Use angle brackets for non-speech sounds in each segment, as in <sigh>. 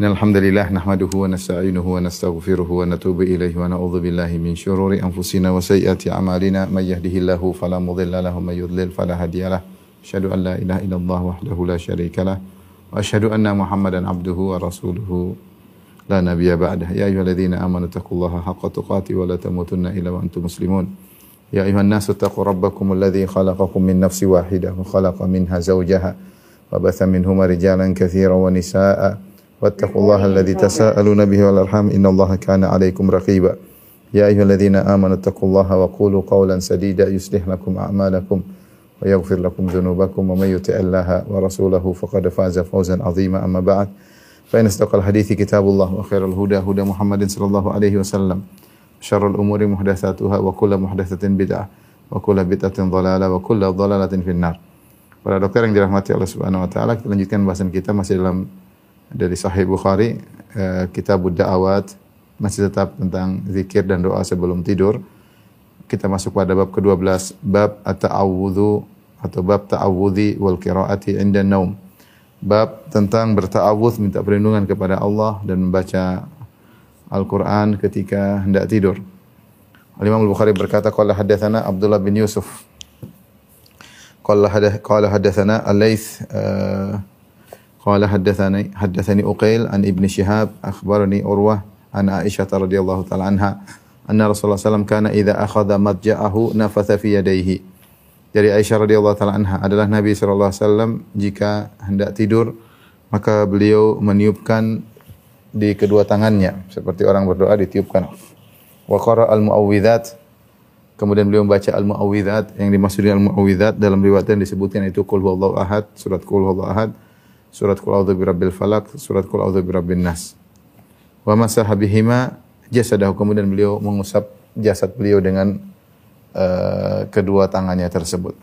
إن الحمد لله نحمده ونستعينه ونستغفره ونتوب إليه ونعوذ بالله من شرور أنفسنا وسيئات أعمالنا. من يهده الله فلا مضل له ومن يضلل فلا هادي له. أشهد أن لا إله إلا الله وحده لا شريك له وأشهد أن محمدا عبده ورسوله. لا نبي بعده يا أيها الذين آمنوا اتقوا الله حق تقاته ولا تموتن إلا وأنتم مسلمون. يا أيها الناس اتقوا ربكم الذي خلقكم من نفس واحدة وخلق منها زوجها وبث منهما رجالا كثيرا ونساء. واتقوا الله الذي تساءلون به والأرحام. إن الله كان عليكم رقيبا. يا أيها الذين آمنوا اتقوا الله وقولوا قولا سديدا يصلح لكم أعمالكم ويغفر لكم ذنوبكم. ومن يطع الله ورسوله فقد فاز فوزا عظيما. أما بعد فإن أصدق الحديث كتاب الله وخير الهدى هدى محمد صلى الله عليه وسلم. شر الأمور محدثاتها وكل محدثة بدعة وكل بدعة ضلالة وكل ضلالة في النار. Para dokter yang dirahmati Allah Subhanahu wa taala, kita lanjutkan bahasan kita masih dalam dari Sahih Bukhari, eh, Kitab Da'awat, masih tetap tentang zikir dan doa sebelum tidur. Kita masuk pada bab ke-12, bab at-ta'awudhu atau bab ta'awudhi wal qiraati inda naum. Bab tentang berta'awudz minta perlindungan kepada Allah dan membaca Al-Quran ketika hendak tidur. Al-Imam Al-Bukhari berkata, Qala hadathana Abdullah bin Yusuf. Qala hadathana Al-Layth. uh, Qala hadathani hadathani Uqail an Ibn Shihab akhbarani Urwah an Aisyah radhiyallahu ta'ala anha anna Rasulullah SAW kana idza akhadha madja'ahu nafatha fi yadayhi. Dari Aisyah radhiyallahu ta'ala anha adalah Nabi sallallahu alaihi wasallam jika hendak tidur maka beliau meniupkan di kedua tangannya seperti orang berdoa ditiupkan. Wa qara al-muawwidzat kemudian beliau membaca al-muawwidzat yang dimaksud al-muawwidzat dalam riwayat yang disebutkan itu qul huwallahu ahad, surat qul huwallahu ahad, surat qul a'udzu birabbil falaq, surat qul a'udzu birabbin nas. Wa masaha bihima jasadahu kemudian beliau mengusap jasad beliau dengan uh, kedua tangannya tersebut.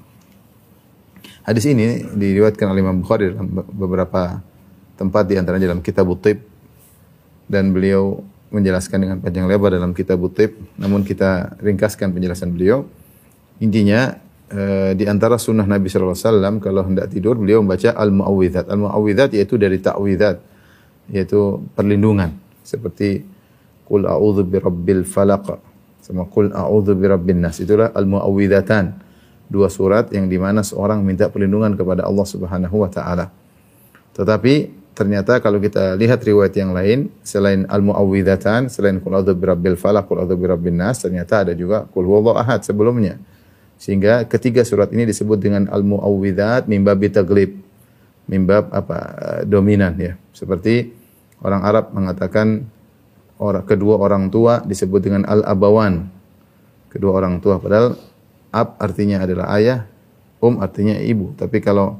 Hadis ini diriwayatkan oleh Imam Bukhari dalam beberapa tempat di antaranya dalam kitab Tib dan beliau menjelaskan dengan panjang lebar dalam kitab Tib namun kita ringkaskan penjelasan beliau intinya eh, di antara sunnah Nabi sallallahu alaihi wasallam kalau hendak tidur beliau membaca al-muawwidzat al-muawwidzat yaitu dari ta'widzat yaitu perlindungan. Seperti qul a'udzu birabbil falaq sama qul a'udzu birabbin nas itulah al-muawwidzatan dua surat yang di mana seorang minta perlindungan kepada Allah Subhanahu wa taala. Tetapi ternyata kalau kita lihat riwayat yang lain selain al-muawwidzatan selain qul a'udzu birabbil falaq qul a'udzu birabbin nas ternyata ada juga qul huwallahu ahad sebelumnya sehingga ketiga surat ini disebut dengan al-muawwidzat mim babi taglib mim bab apa dominan ya seperti orang Arab mengatakan orang kedua orang tua disebut dengan al-abawan kedua orang tua padahal ab artinya adalah ayah um artinya ibu tapi kalau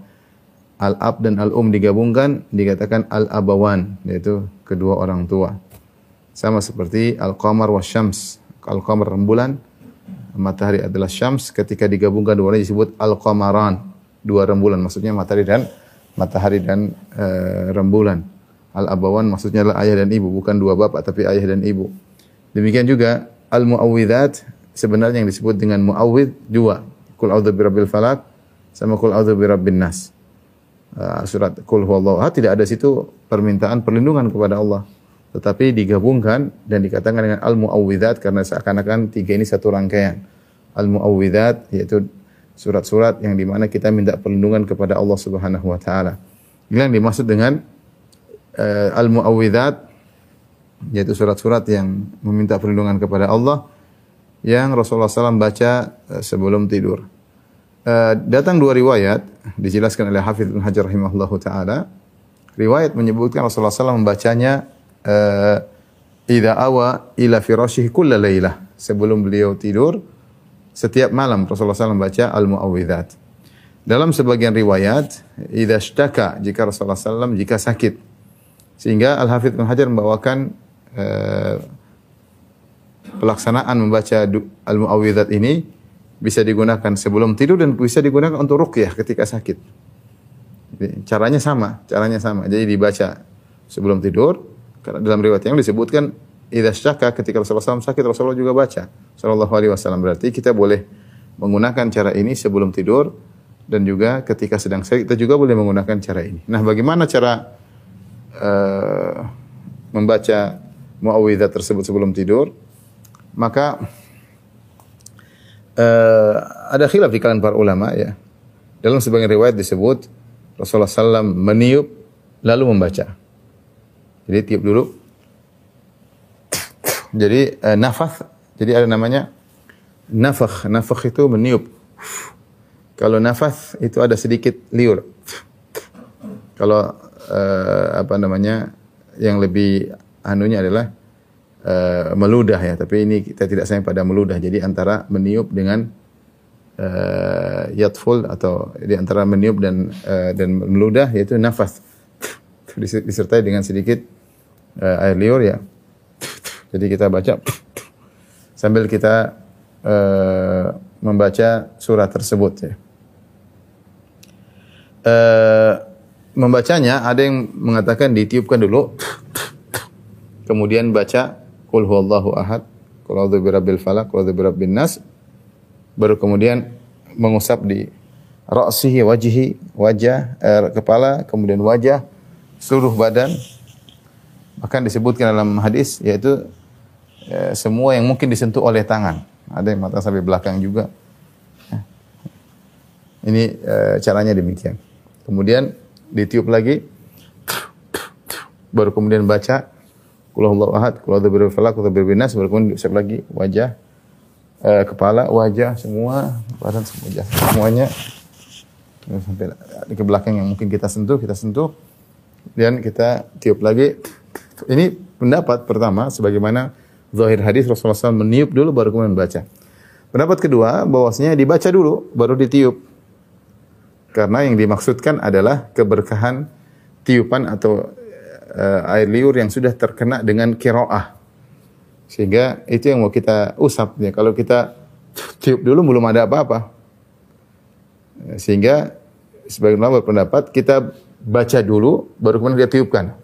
al-ab dan al-um digabungkan dikatakan al-abawan yaitu kedua orang tua. Sama seperti al-qamar wa syams. Al-qamar rembulan, matahari adalah syams ketika digabungkan dua disebut al-qamaran. Dua rembulan maksudnya matahari dan matahari dan uh, rembulan. Al-abawan maksudnya adalah ayah dan ibu, bukan dua bapak tapi ayah dan ibu. Demikian juga al-muawwidzat sebenarnya yang disebut dengan muawwidz dua. Qul a'udzu birabbil falaq sama qul a'udzu birabbin nas. Uh, surat Qul huwallahu tidak ada situ permintaan perlindungan kepada Allah tetapi digabungkan dan dikatakan dengan al muawwidzat karena seakan-akan tiga ini satu rangkaian al muawwidzat yaitu surat-surat yang di mana kita minta perlindungan kepada Allah Subhanahu wa taala. Yang dimaksud dengan uh, al muawwidzat yaitu surat-surat yang meminta perlindungan kepada Allah yang Rasulullah SAW baca uh, sebelum tidur. Uh, datang dua riwayat dijelaskan oleh Hafidz bin Hajar rahimahullahu taala. Riwayat menyebutkan Rasulullah SAW membacanya uh, idza awa ila firashihi kulla lailah. Sebelum beliau tidur setiap malam Rasulullah SAW membaca al-muawwidzat. Dalam sebagian riwayat idza ishtaka jika Rasulullah SAW jika sakit. Sehingga Al-Hafidz bin Hajar membawakan uh, pelaksanaan membaca du- al-muawwidzat ini bisa digunakan sebelum tidur dan bisa digunakan untuk ruqyah ketika sakit. Caranya sama, caranya sama. Jadi dibaca sebelum tidur. Karena dalam riwayat yang disebutkan idza syaka ketika Rasulullah SAW sakit Rasulullah juga baca sallallahu alaihi wasallam. Berarti kita boleh menggunakan cara ini sebelum tidur dan juga ketika sedang sakit kita juga boleh menggunakan cara ini. Nah, bagaimana cara eh, membaca muawwidzat tersebut sebelum tidur? Maka eh, ada khilaf di kalangan para ulama ya. Dalam sebagian riwayat disebut Rasulullah SAW meniup lalu membaca. Jadi tiup dulu. Jadi eh, nafas, jadi ada namanya nafakh. Nafakh itu meniup. Kalau nafas itu ada sedikit liur. Kalau eh, apa namanya yang lebih anunya adalah eh, meludah ya, tapi ini kita tidak sayang pada meludah. Jadi antara meniup dengan uh, yatful atau di antara meniup dan uh, dan meludah yaitu nafas Dis- disertai dengan sedikit uh, air liur ya. Jadi kita baca sambil kita uh, membaca surat tersebut ya. Uh, membacanya ada yang mengatakan ditiupkan dulu kemudian baca qul huwallahu ahad qul a'udzu birabbil falaq qul a'udzu birabbin nas baru kemudian mengusap di ra'sihi wajhi wajah eh, kepala kemudian wajah seluruh badan bahkan disebutkan dalam hadis yaitu eh, semua yang mungkin disentuh oleh tangan. Ada yang mata sampai belakang juga. Eh, ini eh, caranya demikian. Kemudian ditiup lagi. Baru kemudian baca. Qul huwallahu ahad, qul a'udzu birabbil falaq, baru kemudian diusap lagi. Wajah eh, kepala, wajah, semua, badan semua, wajah, semuanya. Sampai ke belakang yang mungkin kita sentuh, kita sentuh, dan kita tiup lagi. Ini pendapat pertama, sebagaimana zahir hadis Rasulullah SAW meniup dulu baru kemudian baca. Pendapat kedua, bahwasanya dibaca dulu baru ditiup. Karena yang dimaksudkan adalah keberkahan tiupan atau eh, air liur yang sudah terkena dengan kiroah. Sehingga itu yang mau kita usap. Ya. Kalau kita tiup dulu belum ada apa-apa. Eh, Sehingga sebagian ulama berpendapat kita baca dulu baru kemudian kita tiupkan.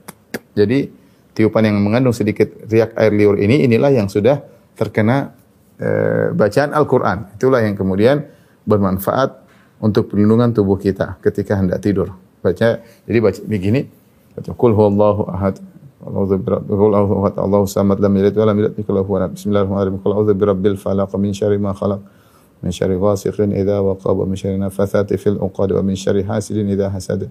Jadi tiupan yang mengandung sedikit riak air liur ini inilah yang sudah terkena eh, bacaan Al-Qur'an. Itulah yang kemudian bermanfaat untuk perlindungan tubuh kita ketika hendak tidur. Baca jadi baca begini baca qul huwallahu ahad A'udzu birabbil ahad Allahu samad lam yalid wa lam yulad lahu Bismillahirrahmanirrahim. Qul a'udzu birabbil falaq min syarri ma khalaq. Min syarri ghasiqin idza waqab wa min syarri nafathati fil 'uqad wa min syarri hasidin idza hasad.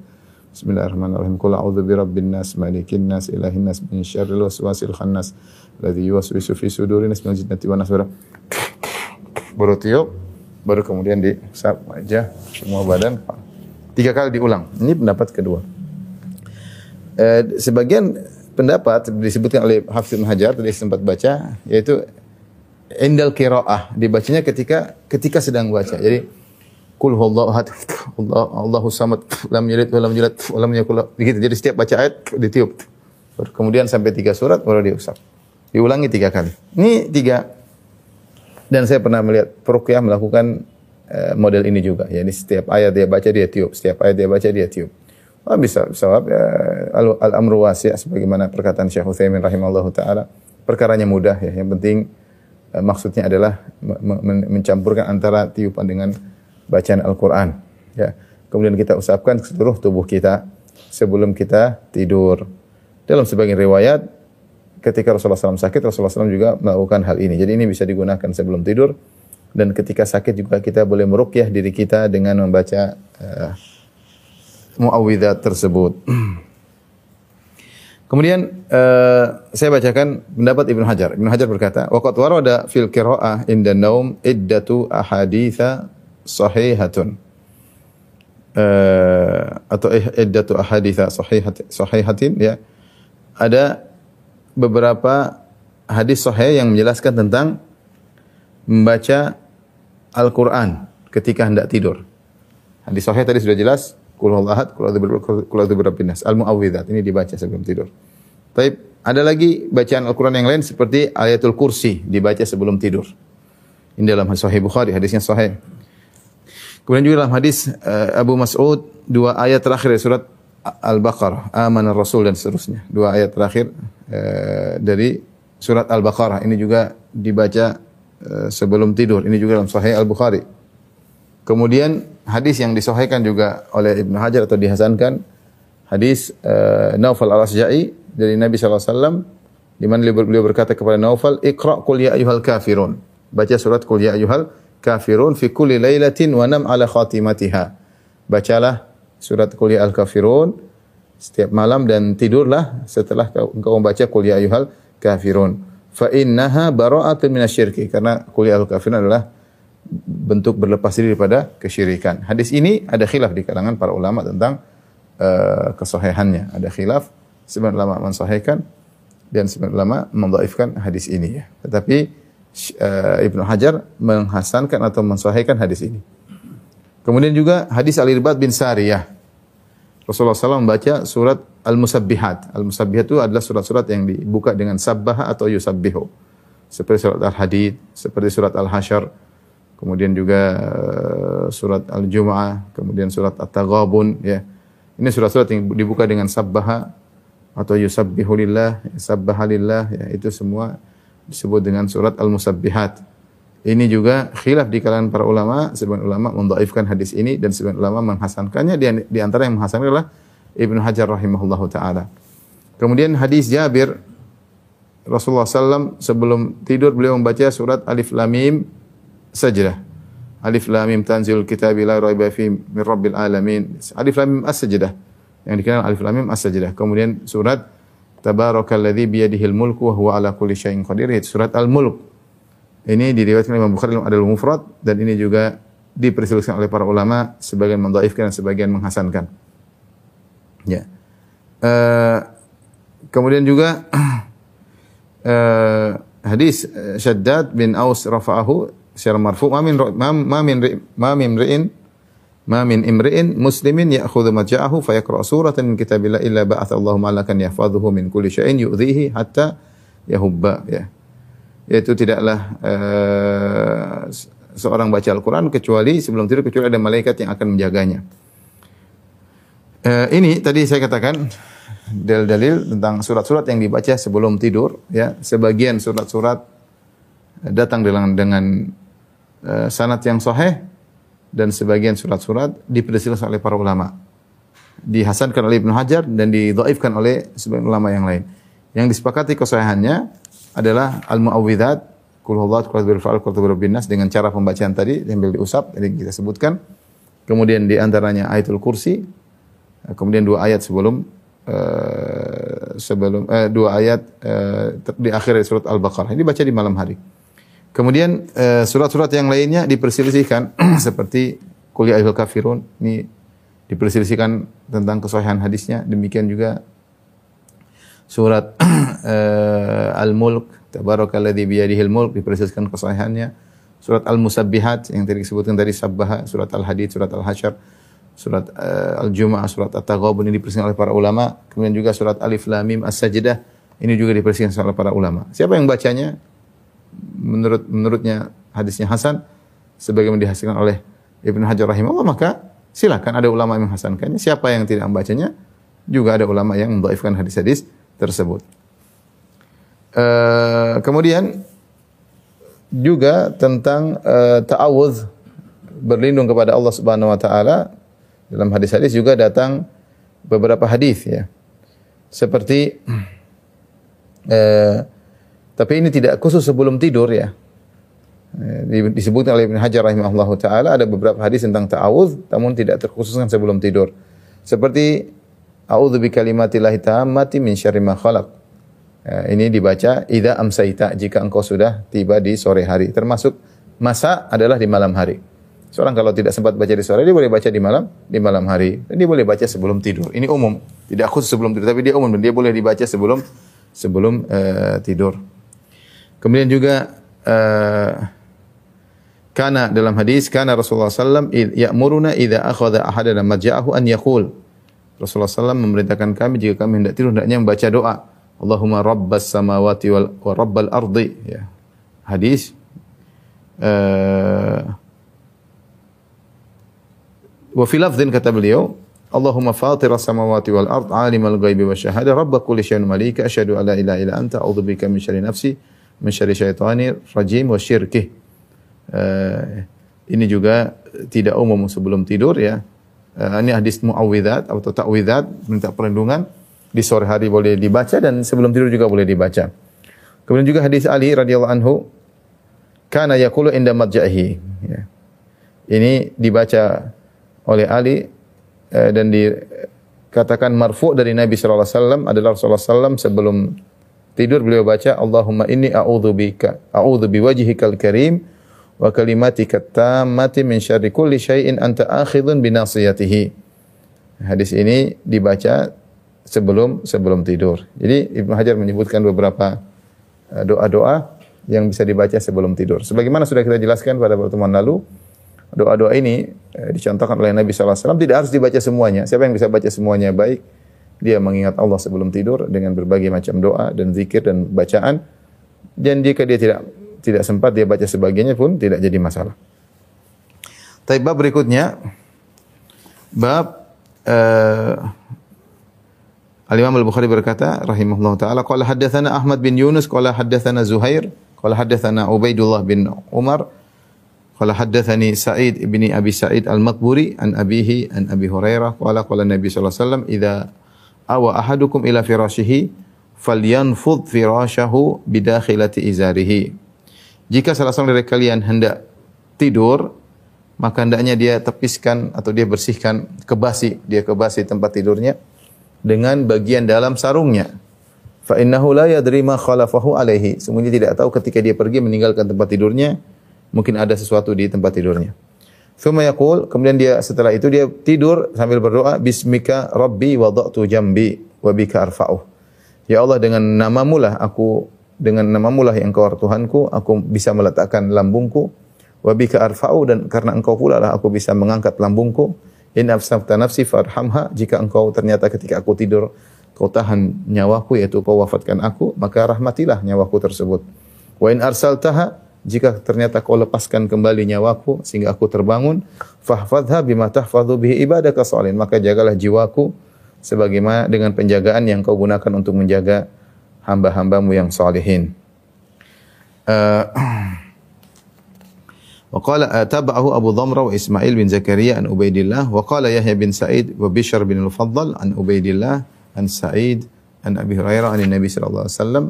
Bismillahirrahmanirrahim. Qul a'udzu birabbin nas malikin nas ilahin nas min syarril waswasil khannas alladzi yuwaswisu fi sudurin nas minal jinnati wan nas. Baru tiup, baru kemudian diusap wajah, semua badan. Tiga kali diulang. Ini pendapat kedua. Eh, sebagian pendapat disebutkan oleh Hafiz Ibn Hajar tadi sempat baca yaitu indal qiraah dibacanya ketika ketika sedang baca. Jadi kul huwallahu ahad Allah Allahu samad lam yalid wa lam yulad wa yakul begitu. Jadi setiap baca ayat ditiup. Kemudian sampai tiga surat baru diusap. Diulangi tiga kali. Ini tiga dan saya pernah melihat Peruqyah melakukan eh, model ini juga. Ya, ini setiap ayat dia baca dia tiup, setiap ayat dia baca dia tiup. Oh, bisa sawab ya, al, amru wasi' sebagaimana perkataan Syekh Utsaimin rahimallahu taala. Perkaranya mudah ya. Yang penting eh, maksudnya adalah me- me- mencampurkan antara tiupan dengan bacaan Al-Qur'an. Ya. Kemudian kita usapkan ke seluruh tubuh kita sebelum kita tidur. Dalam sebagian riwayat ketika Rasulullah SAW sakit, Rasulullah SAW juga melakukan hal ini. Jadi ini bisa digunakan sebelum tidur dan ketika sakit juga kita boleh meruqyah diri kita dengan membaca uh, tersebut. <clears throat> Kemudian uh, saya bacakan pendapat Ibnu Hajar. Ibnu Hajar berkata, "Waqad warada fil qiraa'ah inda naum iddatu ahaditha sahihatun." Uh, atau iddatu ahaditha sahihat sahihatin ya. Ada beberapa hadis sahih yang menjelaskan tentang membaca Al-Qur'an ketika hendak tidur. Hadis sahih tadi sudah jelas, qul ahad, qul birabbin al-muawwidzat. Ini dibaca sebelum tidur. Baik, ada lagi bacaan Al-Quran yang lain seperti ayatul kursi dibaca sebelum tidur. Ini dalam Sahih Bukhari, hadisnya sahih. Kemudian juga dalam hadis uh, Abu Mas'ud dua ayat terakhir dari surat Al-Baqarah, Amanar Rasul dan seterusnya. Dua ayat terakhir uh, dari surat Al-Baqarah ini juga dibaca uh, sebelum tidur. Ini juga dalam Sahih Al-Bukhari. Kemudian hadis yang disahihkan juga oleh Ibnu Hajar atau dihasankan hadis uh, Naufal Al-Asja'i dari Nabi SAW di mana beliau berkata kepada Naufal, "Iqra qul ya ayyuhal kafirun." Baca surat qul ya ayyuhal fi kulli lailatin wa nam ala khatimatiha. Bacalah surat qul ya al kafirun setiap malam dan tidurlah setelah engkau membaca qul ya ayyuhal kafirun. Fa innaha bara'atun minasyirki karena qul ya al kafirun adalah bentuk berlepas diri daripada kesyirikan. Hadis ini ada khilaf di kalangan para ulama tentang uh, kesahihannya. Ada khilaf sebagian ulama mensahihkan dan sebagian ulama mendhaifkan hadis ini ya. Tetapi uh, Ibnu Hajar menghasankan atau mensahihkan hadis ini. Kemudian juga hadis Al-Irbad bin Sariyah. Rasulullah SAW membaca surat Al-Musabbihat. Al-Musabbihat itu adalah surat-surat yang dibuka dengan sabbaha atau yusabbihu. Seperti surat Al-Hadid, seperti surat Al-Hasyr, kemudian juga uh, surat Al-Jumu'ah, kemudian surat At-Taghabun ya. Ini surat-surat yang dibuka dengan sabbaha atau yusabbihu lillah, sabbaha lillah, ya, itu semua disebut dengan surat Al-Musabbihat. Ini juga khilaf di kalangan para ulama, sebagian ulama mendhaifkan hadis ini dan sebagian ulama menghasankannya. Di, di antara yang menghasankan adalah Ibnu Hajar rahimahullahu taala. Kemudian hadis Jabir Rasulullah SAW sebelum tidur beliau membaca surat Alif Lam Mim Sajdah. Alif Lam Mim tanzilul kitabi la raiba fi min rabbil alamin. Alif Lam Mim As-Sajdah yang dikenal Alif Lam Mim As-Sajdah. Kemudian surat Tabarakalladzi biyadihil mulku wa huwa ala kulli syai'in qadir surat Al-Mulk. Ini diriwayatkan Imam Bukhari dalam Adil Mufrad dan ini juga diperselisihkan oleh para ulama sebagian mendhaifkan dan sebagian menghasankan. Ya. Uh, kemudian juga uh, <clears throat> hadis Shaddad bin Aus rafa'ahu secara marfu ma min ma min ma min ri'in Ma min imri'in muslimin ya'khudhu maja'ahu fa yaqra'u suratan min kitabillah illa ba'atha Allahu malakan yahfadhuhu min kulli syai'in yu'dhihi hatta yahubba ya. Yaitu tidaklah uh, seorang baca Al-Qur'an kecuali sebelum tidur kecuali ada malaikat yang akan menjaganya. Uh, ini tadi saya katakan dalil-dalil tentang surat-surat yang dibaca sebelum tidur ya. Sebagian surat-surat datang dengan dengan uh, sanad yang sahih dan sebagian surat-surat diperselisihkan oleh para ulama. Dihasankan oleh Ibnu Hajar dan didhaifkan oleh sebagian ulama yang lain. Yang disepakati kesahihannya adalah al-muawwidzat, qul huwallahu qul fa'al qul nas dengan cara pembacaan tadi sambil diusap tadi kita sebutkan. Kemudian di antaranya ayatul kursi, kemudian dua ayat sebelum uh, sebelum uh, dua ayat uh, di akhir surat Al-Baqarah. Ini baca di malam hari. Kemudian eh, surat-surat yang lainnya diperselisihkan <clears throat> seperti kuliah al kafirun ini diperselisihkan tentang kesahihan hadisnya. Demikian juga surat uh, <clears throat> Al-Mulk tabarakalladzi biyadihil mulk diperselisihkan kesahihannya. Surat Al-Musabbihat yang tadi disebutkan dari Sabbaha, surat Al-Hadid, surat Al-Hasyr, surat uh, Al-Jumu'ah, surat At-Taghabun ini diperselisihkan oleh para ulama. Kemudian juga surat Alif Lam Mim As-Sajdah ini juga diperselisihkan oleh para ulama. Siapa yang bacanya? Menurut menurutnya hadisnya hasan sebagaimana dihasilkan oleh Ibnu Hajar rahimahullah maka silakan ada ulama yang menghasankannya. Siapa yang tidak membacanya juga ada ulama yang mendhaifkan hadis-hadis tersebut. Uh, kemudian juga tentang uh, ta'awudz berlindung kepada Allah Subhanahu wa taala. Dalam hadis-hadis juga datang beberapa hadis ya. Seperti uh, tapi ini tidak khusus sebelum tidur ya. Disebutkan oleh Ibn Hajar rahimahullah ta'ala ada beberapa hadis tentang ta'awudz namun tidak terkhususkan sebelum tidur. Seperti A'udzu bi kalimatillahi tammati min syarri ma khalaq. Ya, ini dibaca idza amsaita jika engkau sudah tiba di sore hari. Termasuk masa adalah di malam hari. Seorang kalau tidak sempat baca di sore dia boleh baca di malam di malam hari. Dan dia boleh baca sebelum tidur. Ini umum, tidak khusus sebelum tidur tapi dia umum dan dia boleh dibaca sebelum sebelum uh, tidur. Kemudian juga uh, kana dalam hadis kana Rasulullah sallam ya'muruna idza akhadha ahadana maja'ahu an yaqul. Rasulullah sallam memerintahkan kami jika kami hendak tidur hendaknya membaca doa. Allahumma rabbas samawati wal wa rabbal ardi ya. Hadis uh, wa fi lafdhin kata beliau Allahumma fatir samawati wal ard alimal ghaibi wa syahada rabb kulli syai'in malika asyhadu an la ilaha illa anta a'udzubika min syarri nafsi min syarri syaitani rajim wa syirkih uh, ini juga tidak umum sebelum tidur ya uh, ini hadis muawwidzat atau ta'widzat minta perlindungan di sore hari boleh dibaca dan sebelum tidur juga boleh dibaca. Kemudian juga hadis Ali radhiyallahu anhu kana yaqulu inda madjahi ya. Ini dibaca oleh Ali eh, dan dikatakan marfu dari Nabi sallallahu alaihi wasallam adalah Rasulullah sallam sebelum tidur beliau baca Allahumma inni a'udzu bika a'udzu biwajhikal karim wa kalimatika tammati min syarri kulli syai'in anta akhidhun bi nasiyatihi. Hadis ini dibaca sebelum sebelum tidur. Jadi Ibnu Hajar menyebutkan beberapa eh, doa-doa yang bisa dibaca sebelum tidur. Sebagaimana sudah kita jelaskan pada pertemuan lalu, doa-doa ini eh, dicontohkan oleh Nabi SAW tidak harus dibaca semuanya. Siapa yang bisa baca semuanya baik, dia mengingat Allah sebelum tidur dengan berbagai macam doa dan zikir dan bacaan. Dan jika dia tidak tidak sempat dia baca sebagiannya pun tidak jadi masalah. Tapi bab berikutnya bab uh, Al-Imam Al-Bukhari berkata rahimahullah taala qala haddatsana Ahmad bin Yunus qala haddatsana Zuhair qala haddatsana Ubaidullah bin Umar qala haddatsani Sa'id bin Abi Sa'id Al-Maqburi an abihi an Abi Hurairah qala qala Nabi sallallahu alaihi wasallam idza awa ahadukum ila firashihi falyanfud firashahu bidakhilati izarihi jika salah seorang dari kalian hendak tidur maka hendaknya dia tepiskan atau dia bersihkan kebasi dia kebasi tempat tidurnya dengan bagian dalam sarungnya. Fa innahu la yadri ma khalafahu alaihi. Semuanya tidak tahu ketika dia pergi meninggalkan tempat tidurnya, mungkin ada sesuatu di tempat tidurnya. Thumma yaqul, kemudian dia setelah itu dia tidur sambil berdoa, bismika rabbi wada'tu jambi wa bika arfa'uh. Ya Allah dengan namamu lah aku dengan namamu lah yang engkau Tuhanku, aku bisa meletakkan lambungku wa bika arfa'u dan karena engkau pula lah aku bisa mengangkat lambungku In afsafta nafsi farhamha. Jika engkau ternyata ketika aku tidur kau tahan nyawaku yaitu kau wafatkan aku, maka rahmatilah nyawaku tersebut. Wa in arsaltaha jika ternyata kau lepaskan kembali nyawaku sehingga aku terbangun, fahfadha bima tahfadhu bihi ibadaka salihin. Maka jagalah jiwaku sebagaimana dengan penjagaan yang kau gunakan untuk menjaga hamba-hambamu yang salihin. Uh, <clears throat> وقال تابعه أبو ضمرة وإسماعيل بن زكريا عن عبيد الله وقال يحيى بن سعيد وبشر بن المفضل عن عبيد الله عن سعيد عن أبي هريرة عن النبي صلى الله عليه وسلم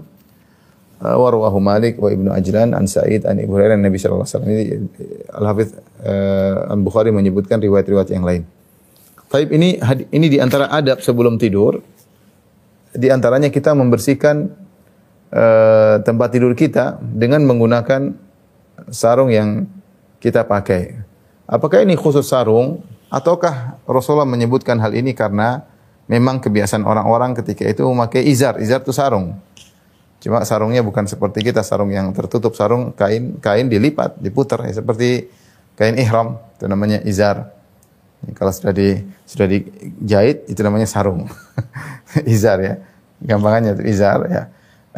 Uh, warwahu Malik wa Ibnu Ajlan an Sa'id an Ibnu Hurairah Nabi sallallahu alaihi wasallam. Eh, Al Hafiz uh, eh, Al Bukhari menyebutkan riwayat-riwayat yang lain. Taib ini ini di antara adab sebelum tidur di antaranya kita membersihkan uh, tempat tidur kita dengan menggunakan sarung yang kita pakai. Apakah ini khusus sarung ataukah Rasulullah menyebutkan hal ini karena memang kebiasaan orang-orang ketika itu memakai izar. Izar itu sarung. Cuma sarungnya bukan seperti kita sarung yang tertutup sarung kain kain dilipat, diputar ya, seperti kain ihram itu namanya izar. Kalau sudah di sudah dijahit itu namanya sarung. <laughs> izar ya. Gampangannya itu izar ya.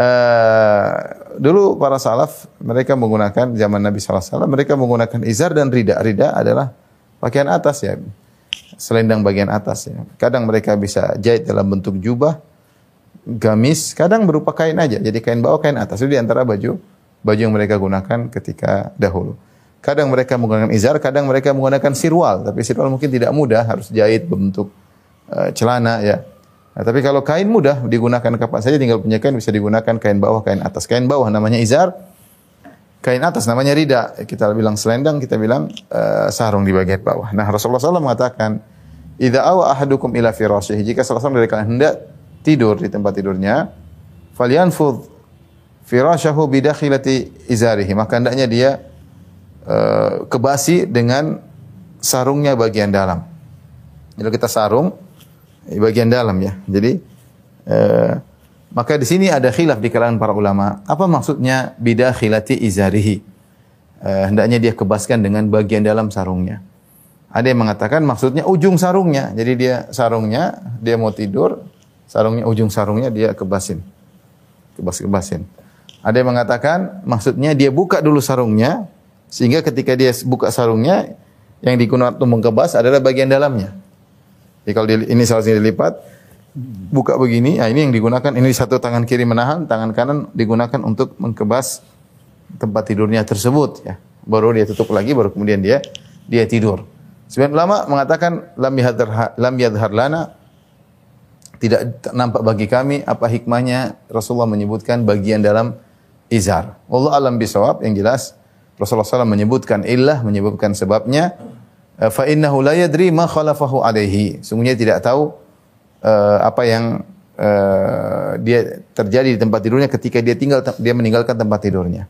Uh, dulu para salaf mereka menggunakan zaman Nabi SAW mereka menggunakan izar dan rida. Rida adalah pakaian atas ya, selendang bagian atas ya. Kadang mereka bisa jahit dalam bentuk jubah, gamis, kadang berupa kain aja. Jadi kain bawah, kain atas. Itu di antara baju baju yang mereka gunakan ketika dahulu. Kadang mereka menggunakan izar, kadang mereka menggunakan sirwal. Tapi sirwal mungkin tidak mudah, harus jahit berbentuk uh, celana ya. Nah, tapi kalau kain mudah digunakan kapan saja tinggal punya kain bisa digunakan kain bawah, kain atas. Kain bawah namanya izar, kain atas namanya rida. Kita bilang selendang, kita bilang uh, sarung di bagian bawah. Nah, Rasulullah SAW mengatakan, "Idza awa ahadukum ila firasyihi." Jika salah seorang dari kalian hendak tidur di tempat tidurnya, falyanfudh firasyahu bidakhilati izarihi. Maka hendaknya dia uh, kebasi dengan sarungnya bagian dalam. Jadi kita sarung, bagian dalam ya. Jadi eh, maka di sini ada khilaf di kalangan para ulama. Apa maksudnya bidakhilati izarihi? Eh, hendaknya dia kebaskan dengan bagian dalam sarungnya. Ada yang mengatakan maksudnya ujung sarungnya. Jadi dia sarungnya, dia mau tidur, sarungnya ujung sarungnya dia kebasin. kebas-kebasin. Ada yang mengatakan maksudnya dia buka dulu sarungnya sehingga ketika dia buka sarungnya yang digunakan untuk mengkebas adalah bagian dalamnya. Jadi kalau ini sini dilipat, buka begini, nah ini yang digunakan ini satu tangan kiri menahan, tangan kanan digunakan untuk mengkebas tempat tidurnya tersebut ya. Baru dia tutup lagi baru kemudian dia dia tidur. Sebagian ulama mengatakan lam yadhar lam yadhar lana tidak nampak bagi kami apa hikmahnya Rasulullah menyebutkan bagian dalam izar. Allah alam bisawab yang jelas Rasulullah SAW menyebutkan illah, menyebutkan sebabnya. Eh, fa innahu la yadri ma khalafahu alaihi. Sungguhnya tidak tahu uh, apa yang uh, dia terjadi di tempat tidurnya ketika dia tinggal dia meninggalkan tempat tidurnya.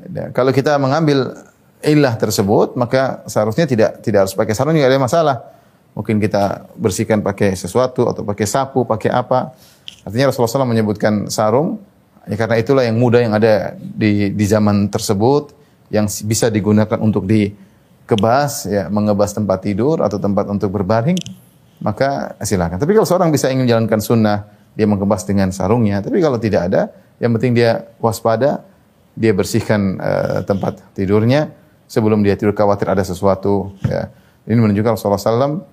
Dan kalau kita mengambil illah tersebut, maka seharusnya tidak tidak harus pakai sarung, tidak ada masalah. Mungkin kita bersihkan pakai sesuatu atau pakai sapu, pakai apa. Artinya Rasulullah SAW menyebutkan sarung, ya karena itulah yang mudah yang ada di di zaman tersebut yang bisa digunakan untuk dikebas, ya, mengebas tempat tidur atau tempat untuk berbaring, maka silakan. Tapi kalau seorang bisa ingin menjalankan sunnah, dia mengebas dengan sarungnya. Tapi kalau tidak ada, yang penting dia waspada, dia bersihkan uh, tempat tidurnya sebelum dia tidur khawatir ada sesuatu. Ya. Ini menunjukkan Rasulullah SAW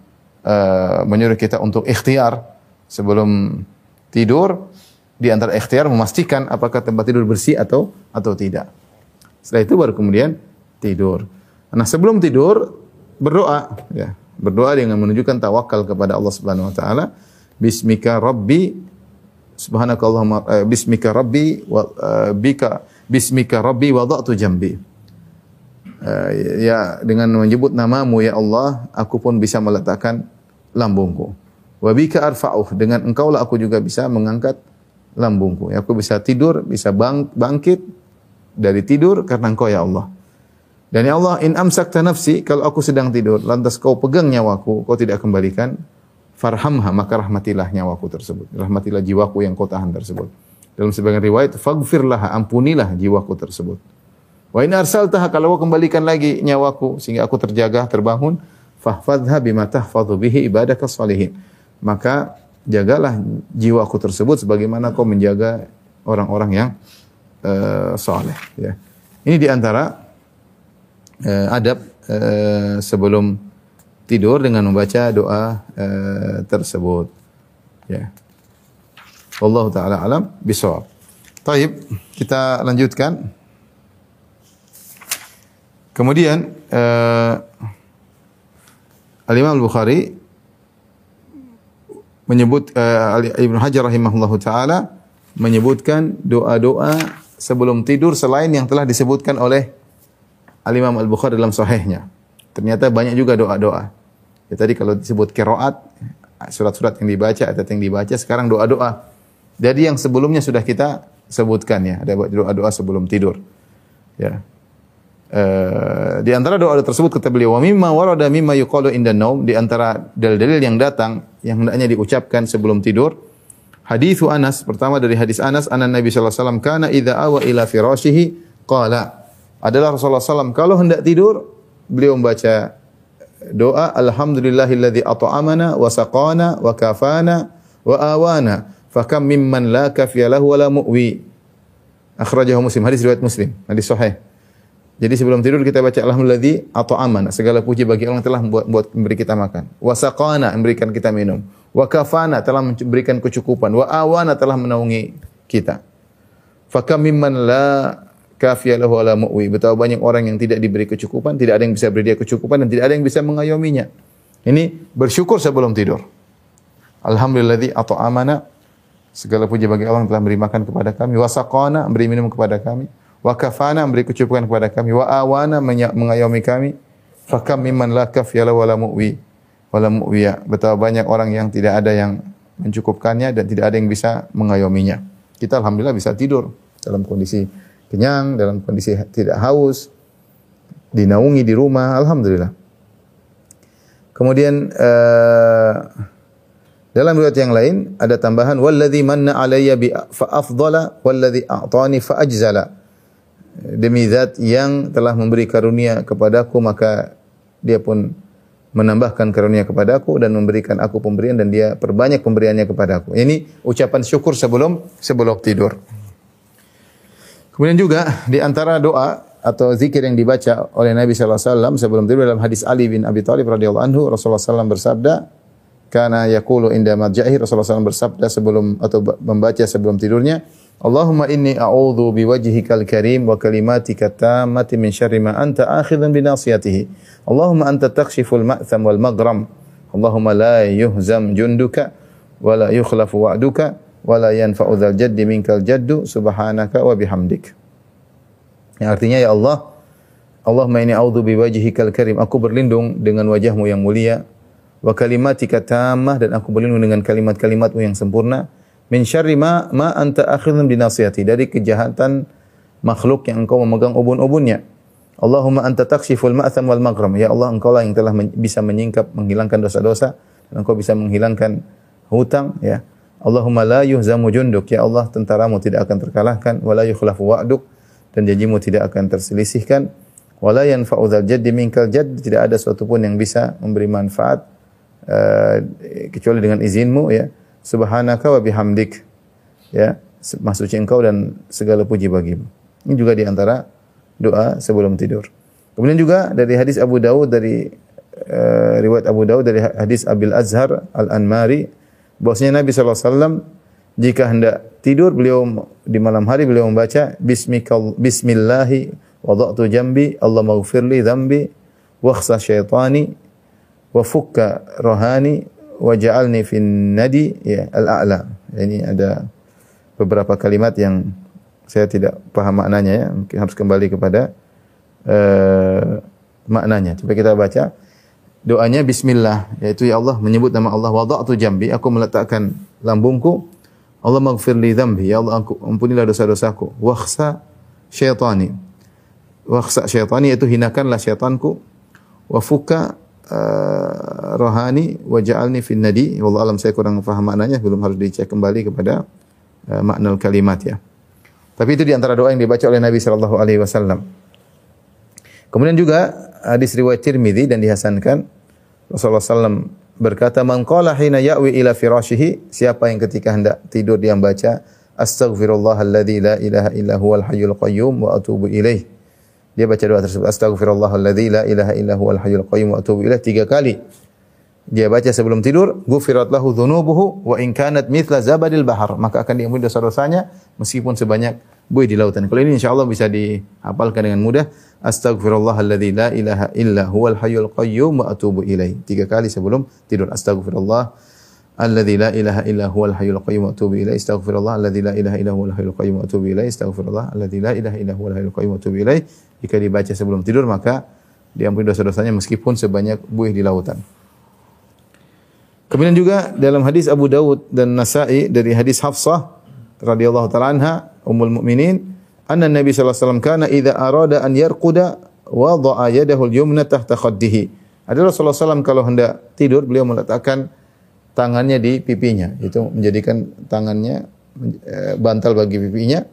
uh, menyuruh kita untuk ikhtiar sebelum tidur di antara ikhtiar memastikan apakah tempat tidur bersih atau atau tidak. Setelah itu baru kemudian tidur. Nah, sebelum tidur berdoa ya. Berdoa dengan menunjukkan tawakal kepada Allah Subhanahu wa taala. Bismika Rabbi Subhanakallahumma eh, bismika Rabbi wa eh, bika bismika Rabbi wada'tu jambi. Eh, ya dengan menyebut namamu ya Allah, aku pun bisa meletakkan lambungku. Wa bika arfa'uh dengan engkaulah aku juga bisa mengangkat lambungku. Ya, aku bisa tidur, bisa bang, bangkit dari tidur karena engkau ya Allah. Dan ya Allah, in amsakta nafsi, kalau aku sedang tidur, lantas kau pegang nyawaku, kau tidak kembalikan, farhamha, maka rahmatilah nyawaku tersebut. Rahmatilah jiwaku yang kau tahan tersebut. Dalam sebagian riwayat, faghfirlah, ampunilah jiwaku tersebut. Wa in arsaltah, kalau kau kembalikan lagi nyawaku, sehingga aku terjaga, terbangun, fahfadha bima tahfadhu bihi ibadaka salihin. Maka jagalah jiwaku tersebut sebagaimana kau menjaga orang-orang yang uh, soleh. Ya. Ini di antara uh, eh, adab uh, sebelum tidur dengan membaca doa uh, tersebut. Ya. Allah taala alam bisawab. Taib, kita lanjutkan. Kemudian uh, Al-Imam Al-Bukhari menyebut uh, Ibnu Hajar rahimahullahu taala menyebutkan doa-doa sebelum tidur selain yang telah disebutkan oleh Al-Imam Al-Bukhari dalam sahihnya. Ternyata banyak juga doa-doa. Ya tadi kalau disebut kiroat, surat-surat yang dibaca, atau yang dibaca, sekarang doa-doa. Jadi yang sebelumnya sudah kita sebutkan ya, ada doa-doa sebelum tidur. Ya. Uh, di antara doa tersebut kata beliau wa mimma warada mimma yuqalu inda naum di antara dalil-dalil yang datang yang hendaknya diucapkan sebelum tidur Hadis Anas pertama dari hadis Anas anan Nabi sallallahu alaihi wasallam kana idza awa ila firashihi qala. Adalah Rasulullah SAW kalau hendak tidur beliau membaca doa alhamdulillahilladzi at'amana wa saqana wa kafana wa awana fakam mimman la kafiya lahu wa la mu'wi. Akhrajahu muslim hadis riwayat muslim hadis sahih jadi sebelum tidur kita baca alhamdulilladzi at'amana segala puji bagi Allah yang telah membuat, membuat memberi kita makan wa saqana memberikan kita minum Wa kafana telah memberikan kecukupan. Wa awana telah menaungi kita. Fakam mimman la kafiya ala mu'wi. Betapa banyak orang yang tidak diberi kecukupan, tidak ada yang bisa beri dia kecukupan dan tidak ada yang bisa mengayominya. Ini bersyukur sebelum tidur. Alhamdulilladzi at'amana segala puji bagi Allah yang telah memberi makan kepada kami, wa saqana memberi minum kepada kami, wa kafana memberi kecukupan kepada kami, wa awana mengayomi kami. Fakam mimman la kafiya lahu ala mu'wi wala mu'wiya. Betapa banyak orang yang tidak ada yang mencukupkannya dan tidak ada yang bisa mengayominya. Kita alhamdulillah bisa tidur dalam kondisi kenyang, dalam kondisi tidak haus, dinaungi di rumah, alhamdulillah. Kemudian uh, dalam riwayat yang lain ada tambahan walladzi manna alayya bi fa afdala walladzi a'tani fa ajzala. Demi zat yang telah memberi karunia kepadaku maka dia pun menambahkan karunia kepadaku dan memberikan aku pemberian dan dia perbanyak pemberiannya kepadaku. Ini ucapan syukur sebelum sebelum tidur. Kemudian juga di antara doa atau zikir yang dibaca oleh Nabi sallallahu alaihi wasallam sebelum tidur dalam hadis Ali bin Abi Thalib radhiyallahu anhu Rasulullah SAW bersabda karena yaqulu inda madjahi Rasulullah SAW bersabda sebelum atau membaca sebelum tidurnya Allahumma inni a'udzu biwajhikal karim wa kalimatika tammati min syarri ma anta akhidhun bi nasiyatihi. Allahumma anta takshiful ma'tham wal maghram. Allahumma la yuhzam junduka wa la yukhlafu wa'duka wa la yanfa'u dzal jaddi minkal jaddu. Subhanaka wa bihamdik. Yang artinya ya Allah, Allahumma inni a'udzu biwajhikal karim. Aku berlindung dengan wajahmu yang mulia. Wa kalimatika tammah dan aku berlindung dengan kalimat-kalimatmu yang sempurna min syarri ma ma anta akhidhun binasiyati dari kejahatan makhluk yang engkau memegang ubun-ubunnya. Allahumma anta takshiful ma'tham wal maghram. Ya Allah, engkau lah yang telah men bisa menyingkap, menghilangkan dosa-dosa dan engkau bisa menghilangkan hutang ya. Allahumma la yuhzamu junduk. Ya Allah, tentaramu tidak akan terkalahkan wa la yukhlafu wa'duk dan janjimu tidak akan terselisihkan. Wala yanfa'u dzal jaddi minkal jadd, tidak ada sesuatu pun yang bisa memberi manfaat uh, kecuali dengan izinmu ya. Subhanaka wa bihamdik. Ya, maksud engkau dan segala puji bagimu. Ini juga di antara doa sebelum tidur. Kemudian juga dari hadis Abu Dawud dari uh, riwayat Abu Dawud dari hadis Abil Azhar Al-Anmari bahwasanya Nabi sallallahu alaihi wasallam jika hendak tidur beliau di malam hari beliau membaca bismikal bismillahi wada'tu jambi Allah maghfirli dzambi wakhsa syaitani wa fukka rohani wa ja'alni fin nadi ya al-a'la. Ini ada beberapa kalimat yang saya tidak paham maknanya ya, mungkin harus kembali kepada uh, maknanya. Coba kita baca doanya bismillah yaitu ya Allah menyebut nama Allah wada'tu jambi aku meletakkan lambungku Allah maghfir li dhambi. Ya Allah ampunilah dosa-dosaku. Wakhsa syaitani. Wakhsa syaitani itu hinakanlah syaitanku. Wa fuka uh, rohani wa ja'alni fin nadi. Wallah alam saya kurang faham maknanya. Belum harus dicek kembali kepada uh, makna kalimat ya. Tapi itu di antara doa yang dibaca oleh Nabi sallallahu alaihi wasallam. Kemudian juga hadis riwayat Tirmizi dan dihasankan Rasulullah sallallahu berkata man qala hina ya'wi ila firashihi siapa yang ketika hendak tidur dia membaca astaghfirullahalladzi la ilaha illa huwal hayyul qayyum wa atubu ilaih dia baca doa tersebut. Astaghfirullahalladzi la ilaha illa huwal hayyul qayyum wa atubu ilaih. Tiga kali dia baca sebelum tidur ghufirat lahu dzunubuhu wa in kanat mithla zabadil bahar. Maka akan diampuni dosa-dosanya meskipun sebanyak buih di lautan. Kalau ini insyaallah bisa dihafalkan dengan mudah. Astaghfirullahalladzi la ilaha illa huwal hayyul qayyum wa atubu ilaih. Tiga kali sebelum tidur. Astaghfirullah alladzi la ilaha illa huwal hayyul qayyum wa atubu ilaih. Astaghfirullah alladzi la ilaha illa huwal hayyul qayyum wa atubu ilaih. Astaghfirullah alladzi la ilaha illa huwal hayyul qayyum wa atubu ilaih. Jika dibaca sebelum tidur maka diampuni dosa-dosanya meskipun sebanyak buih di lautan. Kemudian juga dalam hadis Abu Dawud dan Nasa'i dari hadis Hafsah radhiyallahu taala anha ummul mukminin anna Nabi sallallahu alaihi wasallam kana idza arada an yarquda wada'a yadahu al-yumna tahta khaddihi. Ada Rasulullah SAW kalau hendak tidur beliau meletakkan tangannya di pipinya. Itu menjadikan tangannya eh, bantal bagi pipinya.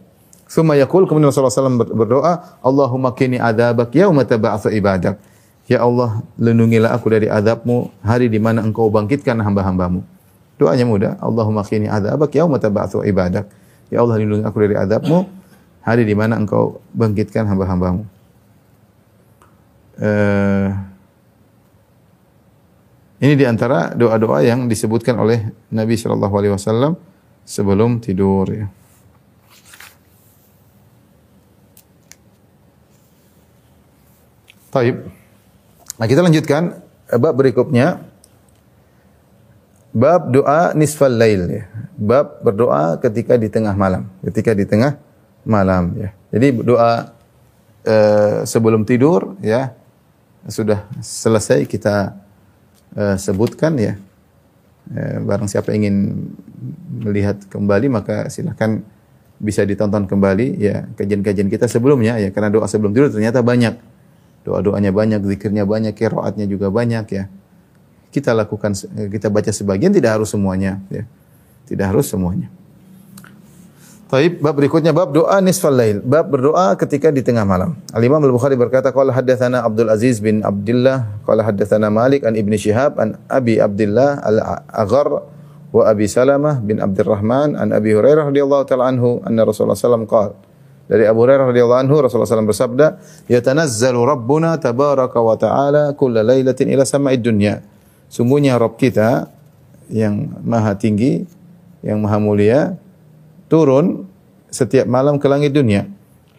Suma yaqul kemudian Rasulullah SAW berdoa, Allahumma kini adzabak yauma tab'atsu ibadak. Ya Allah, lindungilah aku dari azabmu hari di mana engkau bangkitkan hamba-hambamu. Doanya mudah. Allahumma kini adzabak yauma tab'atsu ibadak. Ya Allah, lindungi aku dari azabmu hari di mana engkau bangkitkan hamba-hambamu. Uh, ini di antara doa-doa yang disebutkan oleh Nabi Shallallahu Alaihi Wasallam sebelum tidur. Ya. Taib. Nah kita lanjutkan bab berikutnya. Bab doa nisfal lail ya. Bab berdoa ketika di tengah malam. Ketika di tengah malam ya. Jadi doa uh, sebelum tidur ya sudah selesai kita uh, sebutkan ya. Uh, barang siapa ingin melihat kembali maka silahkan bisa ditonton kembali ya kajian-kajian kita sebelumnya ya karena doa sebelum tidur ternyata banyak. Doa-doanya banyak zikirnya banyak qiraatnya juga banyak ya. Kita lakukan kita baca sebagian tidak harus semuanya ya. Tidak harus semuanya Taib, bab berikutnya bab doa nisfal lail. Bab berdoa ketika di tengah malam. Al-Imam Al-Bukhari berkata, qala haddatsana Abdul Aziz bin Abdullah, qala haddatsana Malik an Ibnu Syihab an Abi Abdullah Al-Aghar wa Abi Salamah bin Abdurrahman an Abi Hurairah radhiyallahu taala anhu anna Rasulullah sallallahu qala Dari Abu Hurairah radhiyallahu anhu Rasulullah SAW bersabda, "Yatanazzalu Rabbuna tabaraka wa ta'ala kulla lailatin ila sama'id dunya." Sungguhnya Rabb kita yang maha tinggi, yang maha mulia turun setiap malam ke langit dunia.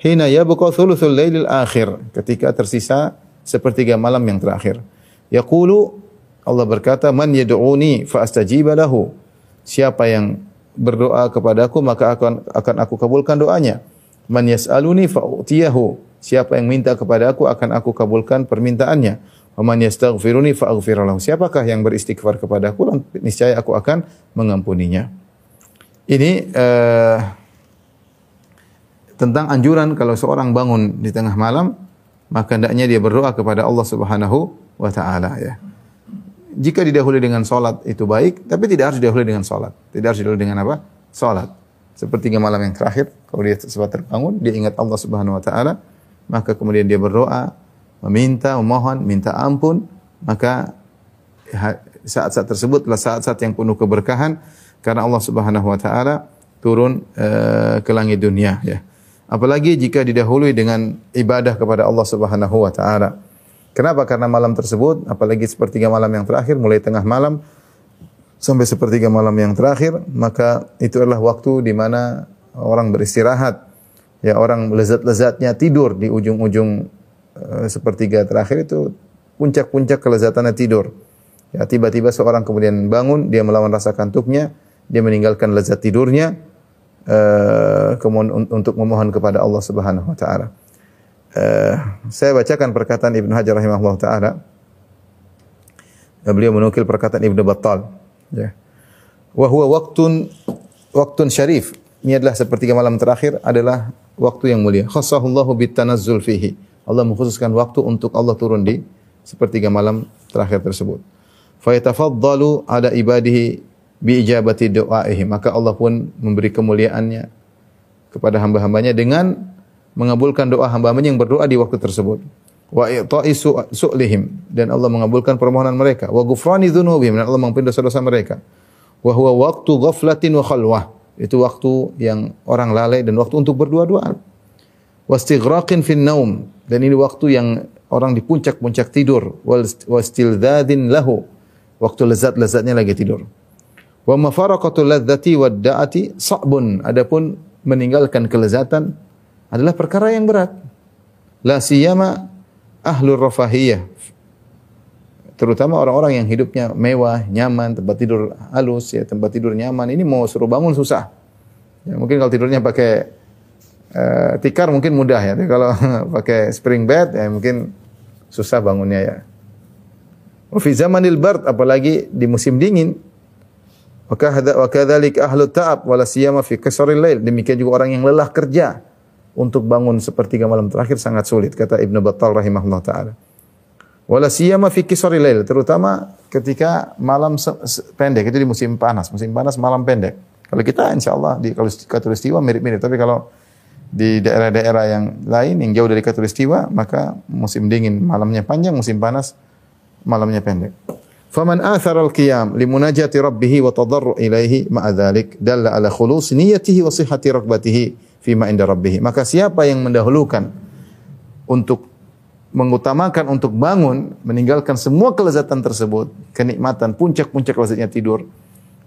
Hina yabqa thuluthul lailil akhir, ketika tersisa sepertiga malam yang terakhir. Yaqulu Allah berkata, "Man yad'uni fa astajiba lahu." Siapa yang berdoa kepadaku maka akan akan aku kabulkan doanya. Man yas'aluni fa'utiyahu. Siapa yang minta kepada aku akan aku kabulkan permintaannya. Man yastaghfiruni lahu. Siapakah yang beristighfar kepada aku niscaya aku akan mengampuninya. Ini uh, tentang anjuran kalau seorang bangun di tengah malam maka hendaknya dia berdoa kepada Allah Subhanahu wa taala ya. Jika didahului dengan salat itu baik, tapi tidak harus didahului dengan salat. Tidak harus didahului dengan apa? Salat sepertiga malam yang terakhir, kalau dia sempat terbangun, dia ingat Allah Subhanahu wa taala, maka kemudian dia berdoa, meminta, memohon, minta ampun, maka saat-saat tersebut saat-saat yang penuh keberkahan karena Allah Subhanahu wa taala turun uh, ke langit dunia ya. Apalagi jika didahului dengan ibadah kepada Allah Subhanahu wa taala. Kenapa? Karena malam tersebut, apalagi sepertiga malam yang terakhir, mulai tengah malam sampai sepertiga malam yang terakhir, maka itu adalah waktu di mana orang beristirahat. Ya, orang lezat-lezatnya tidur di ujung-ujung uh, sepertiga terakhir itu puncak-puncak kelezatannya tidur. Ya, tiba-tiba seorang kemudian bangun, dia melawan rasa kantuknya, dia meninggalkan lezat tidurnya, uh, kemudian untuk memohon kepada Allah Subhanahu wa taala. Uh, saya bacakan perkataan Ibnu Hajar rahimahullah taala. Beliau menukil perkataan Ibnu Battal Ya. Wa huwa waktun waktun syarif. Ini adalah sepertiga malam terakhir adalah waktu yang mulia. Khassahullahu bitanazzul fihi. Allah mengkhususkan waktu untuk Allah turun di sepertiga malam terakhir tersebut. Fa yatafaddalu ada ibadihi bi doaihi. Maka Allah pun memberi kemuliaannya kepada hamba-hambanya dengan mengabulkan doa hamba-hambanya yang berdoa di waktu tersebut. Wa i'ta'i su'lihim. Dan Allah mengabulkan permohonan mereka. Wa ghufrani dzunubihim dan Allah mengampuni dosa-dosa mereka. Wa huwa waqtu ghaflatin wa khalwah. Itu waktu yang orang lalai dan waktu untuk berdua-duaan wastighraqin fin naum. Dan ini waktu yang orang di puncak-puncak tidur. Wastildzadin lahu. Waktu lezat-lezatnya lagi tidur wa mafaraqatul ladzati wad da'ati sa'bun adapun meninggalkan kelezatan adalah perkara yang berat la siyama ahlur rafahiyah terutama orang-orang yang hidupnya mewah, nyaman, tempat tidur halus ya, tempat tidur nyaman. Ini mau suruh bangun susah. Ya, mungkin kalau tidurnya pakai uh, tikar mungkin mudah ya. Tapi kalau <laughs> pakai spring bed ya mungkin susah bangunnya ya. Fi zamanil apalagi di musim dingin. Wa kadzalik ahlu ta'ab wala siyama fi kasril lail. Demikian juga orang yang lelah kerja untuk bangun sepertiga malam terakhir sangat sulit kata Ibnu Battal rahimahullah taala. Wala siyama fi kisari lail, terutama ketika malam pendek itu di musim panas. Musim panas malam pendek. Kalau kita insyaallah di kalau katulistiwa mirip-mirip, tapi kalau di daerah-daerah yang lain yang jauh dari katulistiwa maka musim dingin malamnya panjang, musim panas malamnya pendek. Faman athara al-qiyam limunajati rabbih wa tadarru ilaihi ma'a dhalik dalla ala khulus niyyatihi wa sihhati ragbatihi fima inda rabbih. Maka siapa yang mendahulukan untuk mengutamakan untuk bangun, meninggalkan semua kelezatan tersebut, kenikmatan, puncak-puncak lezatnya tidur.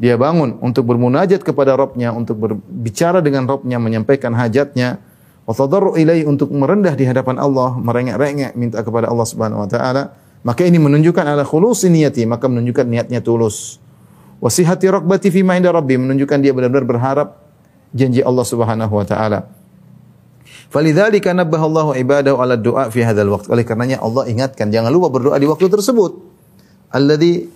Dia bangun untuk bermunajat kepada Rabbnya, untuk berbicara dengan Rabbnya, menyampaikan hajatnya. Wa tadarru ilaihi untuk merendah di hadapan Allah, merengek-rengek minta kepada Allah Subhanahu wa taala. Maka ini menunjukkan ala khulusi niyati, maka menunjukkan niatnya tulus. Wasihati rakbati fima inda rabbi, menunjukkan dia benar-benar berharap janji Allah Subhanahu wa taala. Falidzalika nabbaha Allahu ibadahu ala du'a fi hadzal waqt. Oleh karenanya Allah ingatkan jangan lupa berdoa di waktu tersebut. Alladzi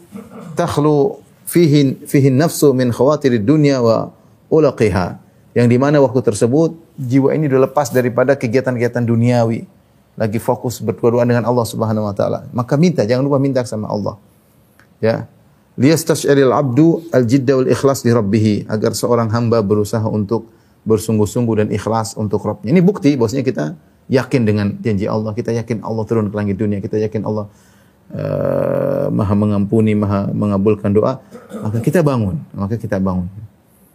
takhlu fihi fihi nafsu min khawatir dunya wa ulaqiha. Yang di mana waktu tersebut jiwa ini sudah lepas daripada kegiatan-kegiatan duniawi. Lagi fokus berdoa dengan Allah Subhanahu wa taala. Maka minta, jangan lupa minta sama Allah. Ya liyastash'iril abdu al-jidda wal ikhlas li rabbih agar seorang hamba berusaha untuk bersungguh-sungguh dan ikhlas untuk Rabbnya. Ini bukti bahwasanya kita yakin dengan janji Allah, kita yakin Allah turun ke langit dunia, kita yakin Allah uh, Maha mengampuni, Maha mengabulkan doa, maka kita bangun, maka kita bangun.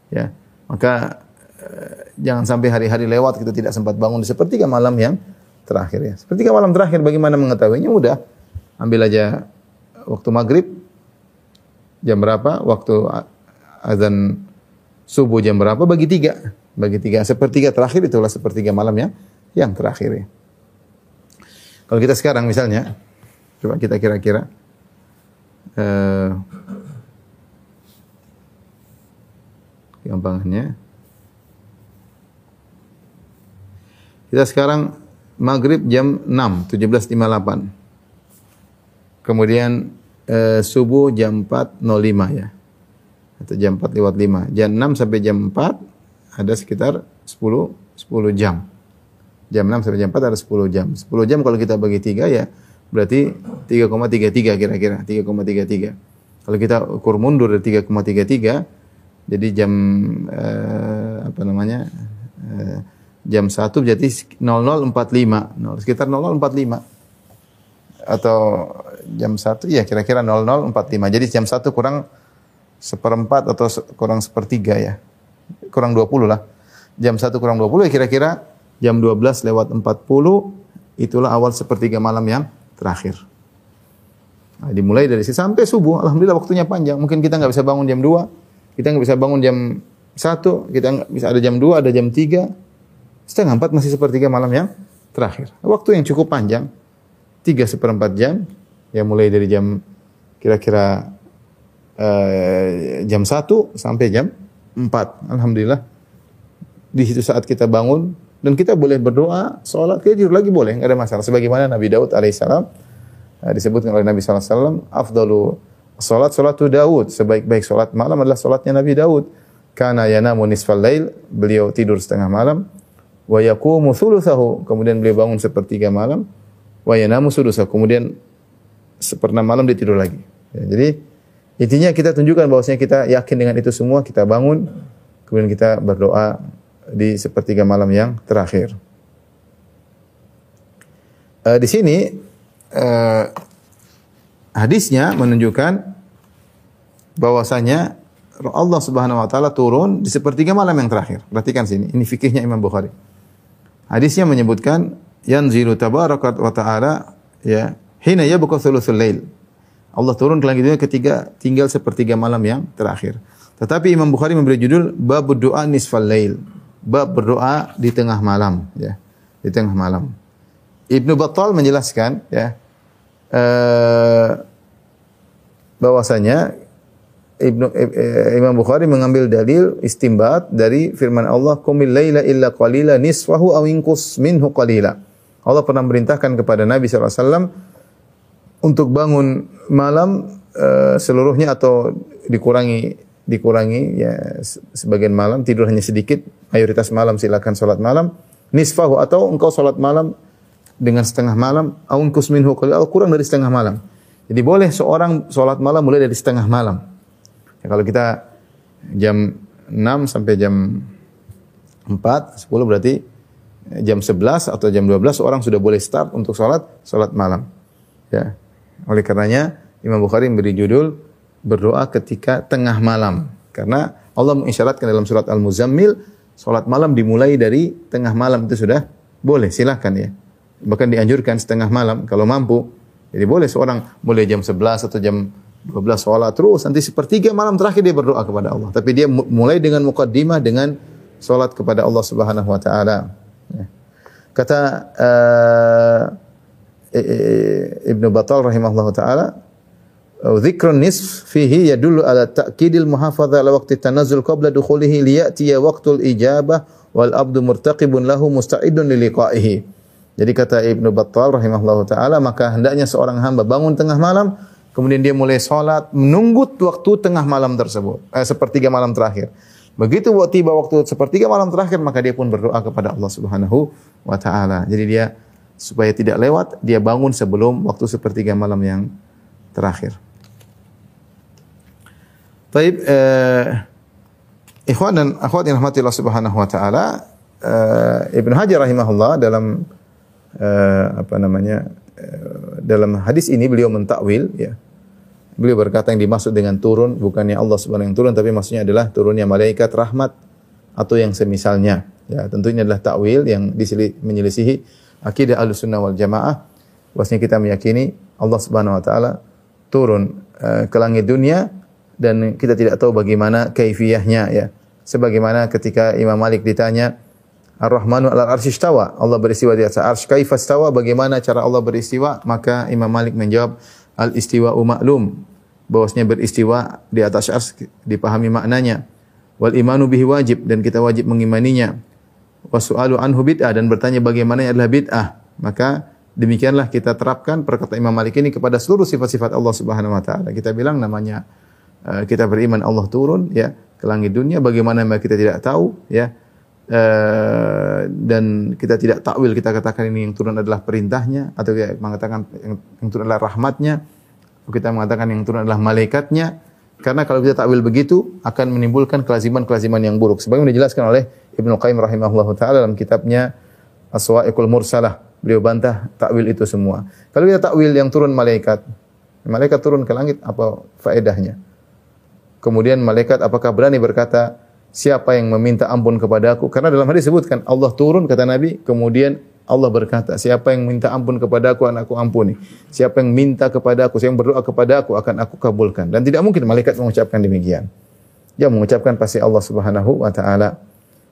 Ya. Maka uh, jangan sampai hari-hari lewat kita tidak sempat bangun sepertiga malam yang terakhir ya. Sepertiga malam terakhir bagaimana mengetahuinya? Mudah. Ambil aja waktu maghrib jam berapa, waktu azan subuh jam berapa, bagi tiga. Bagi tiga. Sepertiga terakhir itulah sepertiga malam yang yang terakhir ya. Kalau kita sekarang misalnya, coba kita kira-kira uh. Kita sekarang maghrib jam 6, 17.58. Kemudian eh, subuh jam 4.05 ya. Atau jam 4 lewat 5. Jam 6 sampai jam 4 ada sekitar 10 10 jam. Jam 6 sampai jam 4 ada 10 jam. 10 jam kalau kita bagi 3 ya berarti 3,33 kira-kira, 3,33. Kalau kita ukur mundur dari 3,33 jadi jam eh, apa namanya? Eh, jam 1 jadi 0045, sekitar 0045. Atau jam 1 ya kira-kira 0045. Jadi jam 1 kurang seperempat atau kurang sepertiga ya. Kurang 20 lah. Jam 1 kurang 20 ya kira-kira jam 12 lewat 40 itulah awal sepertiga malam yang terakhir. Nah, dimulai dari sini sampai subuh. Alhamdulillah waktunya panjang. Mungkin kita nggak bisa bangun jam 2, kita nggak bisa bangun jam satu, kita nggak bisa ada jam dua, ada jam tiga, setengah empat masih sepertiga malam yang terakhir. Waktu yang cukup panjang, tiga seperempat jam, ya mulai dari jam kira-kira uh, jam satu sampai jam empat. Alhamdulillah. Di situ saat kita bangun dan kita boleh berdoa, sholat, kita tidur lagi boleh, nggak ada masalah. Sebagaimana Nabi Daud alaihissalam uh, disebutkan oleh Nabi saw. Afdalu Salat salatu Daud, sebaik-baik salat malam adalah salatnya Nabi Daud. Kana yanamu nisfal lail, beliau tidur setengah malam. Wa yaqumu kemudian beliau bangun sepertiga malam. Wa yanamu kemudian seperempat malam dia tidur lagi. Ya, jadi intinya kita tunjukkan bahwasanya kita yakin dengan itu semua, kita bangun, kemudian kita berdoa di sepertiga malam yang terakhir. Uh, di sini uh, hadisnya menunjukkan bahwasanya Allah Subhanahu wa taala turun di sepertiga malam yang terakhir. Perhatikan sini, ini fikihnya Imam Bukhari. Hadisnya menyebutkan yanzilu tabaraka wa taala ya hina yabqa thuluthul lail. Allah turun ke langit dunia ketika tinggal sepertiga malam yang terakhir. Tetapi Imam Bukhari memberi judul bab doa nisfal lail. Bab berdoa di tengah malam ya. Di tengah malam. Ibnu Battal menjelaskan ya uh, bahwasanya Ibnu eh, Imam Bukhari mengambil dalil istimbat dari firman Allah qumil laila illa qalila nisfahu aw inqus minhu qalila. Allah pernah merintahkan kepada Nabi SAW untuk bangun malam uh, seluruhnya atau dikurangi dikurangi ya sebagian malam tidur hanya sedikit mayoritas malam silakan salat malam nisfahu atau engkau salat malam dengan setengah malam, aun kusminhu qalil, kurang dari setengah malam. Jadi boleh seorang sholat malam mulai dari setengah malam. Ya, kalau kita jam 6 sampai jam 4, 10 berarti jam 11 atau jam 12 orang sudah boleh start untuk sholat, sholat malam. Ya. Oleh karenanya Imam Bukhari memberi judul berdoa ketika tengah malam. Karena Allah mengisyaratkan dalam surat Al-Muzammil, sholat malam dimulai dari tengah malam itu sudah boleh, silakan ya bahkan dianjurkan setengah malam kalau mampu. Jadi boleh seorang mulai jam 11 atau jam 12 sholat terus nanti sepertiga malam terakhir dia berdoa kepada Allah. Tapi dia mulai dengan mukaddimah dengan sholat kepada Allah Subhanahu wa taala. Ya. Kata uh, Ibnu Battal rahimahullah taala Dzikrun nisf fihi yadullu ala ta'kidil muhafadzah ala waqti tanazzul qabla dukhulihi liya'tiya waqtul ijabah wal abdu murtaqibun lahu musta'idun liliqa'ihi. Jadi kata Ibnu Battal rahimahullah taala maka hendaknya seorang hamba bangun tengah malam kemudian dia mulai sholat menunggu waktu tengah malam tersebut eh, sepertiga malam terakhir. Begitu tiba waktu sepertiga malam terakhir maka dia pun berdoa kepada Allah Subhanahu wa taala. Jadi dia supaya tidak lewat dia bangun sebelum waktu sepertiga malam yang terakhir. Taib eh, ikhwan dan akhwat yang rahmati Allah Subhanahu wa taala eh, Ibnu Hajar rahimahullah dalam uh, apa namanya uh, dalam hadis ini beliau mentakwil ya. Beliau berkata yang dimaksud dengan turun bukannya Allah Subhanahu yang turun tapi maksudnya adalah turunnya malaikat rahmat atau yang semisalnya Ya, tentu ini adalah takwil yang menyelisihi akidah Ahlussunnah wal Jamaah. Bahwasanya kita meyakini Allah Subhanahu wa taala turun eh, ke langit dunia dan kita tidak tahu bagaimana kaifiyahnya ya. Sebagaimana ketika Imam Malik ditanya Ar-Rahmanu 'alal arsy istawa. Allah beristiwa di atas arsy. Kaifa istawa? Bagaimana cara Allah beristiwa? Maka Imam Malik menjawab al-istiwa'u ma'lum. Bahwasanya beristiwa di atas arsy dipahami maknanya. Wal imanu bihi wajib dan kita wajib mengimaninya. Wasu'alu anhu bid'ah dan bertanya bagaimana adalah bid'ah. Maka demikianlah kita terapkan perkataan Imam Malik ini kepada seluruh sifat-sifat Allah Subhanahu wa taala. Kita bilang namanya eh, kita beriman Allah turun ya ke langit dunia bagaimana kita tidak tahu ya Eh, dan kita tidak takwil kita katakan ini yang turun adalah perintahnya atau kita mengatakan yang, yang turun adalah rahmatnya atau kita mengatakan yang turun adalah malaikatnya. Karena kalau kita takwil begitu akan menimbulkan kelaziman-kelaziman yang buruk. Sebagaimana dijelaskan oleh Ibnu Qayyim rahimahullah taala dalam kitabnya Aswa'iqul Mursalah. Beliau bantah takwil itu semua. Kalau kita takwil yang turun malaikat malaikat turun ke langit apa faedahnya? Kemudian malaikat apakah berani berkata siapa yang meminta ampun kepadaku karena dalam hadis disebutkan Allah turun kata Nabi kemudian Allah berkata siapa yang minta ampun kepadaku akan aku ampuni siapa yang minta kepadaku siapa yang berdoa kepadaku akan aku kabulkan dan tidak mungkin malaikat mengucapkan demikian dia mengucapkan pasti Allah Subhanahu wa taala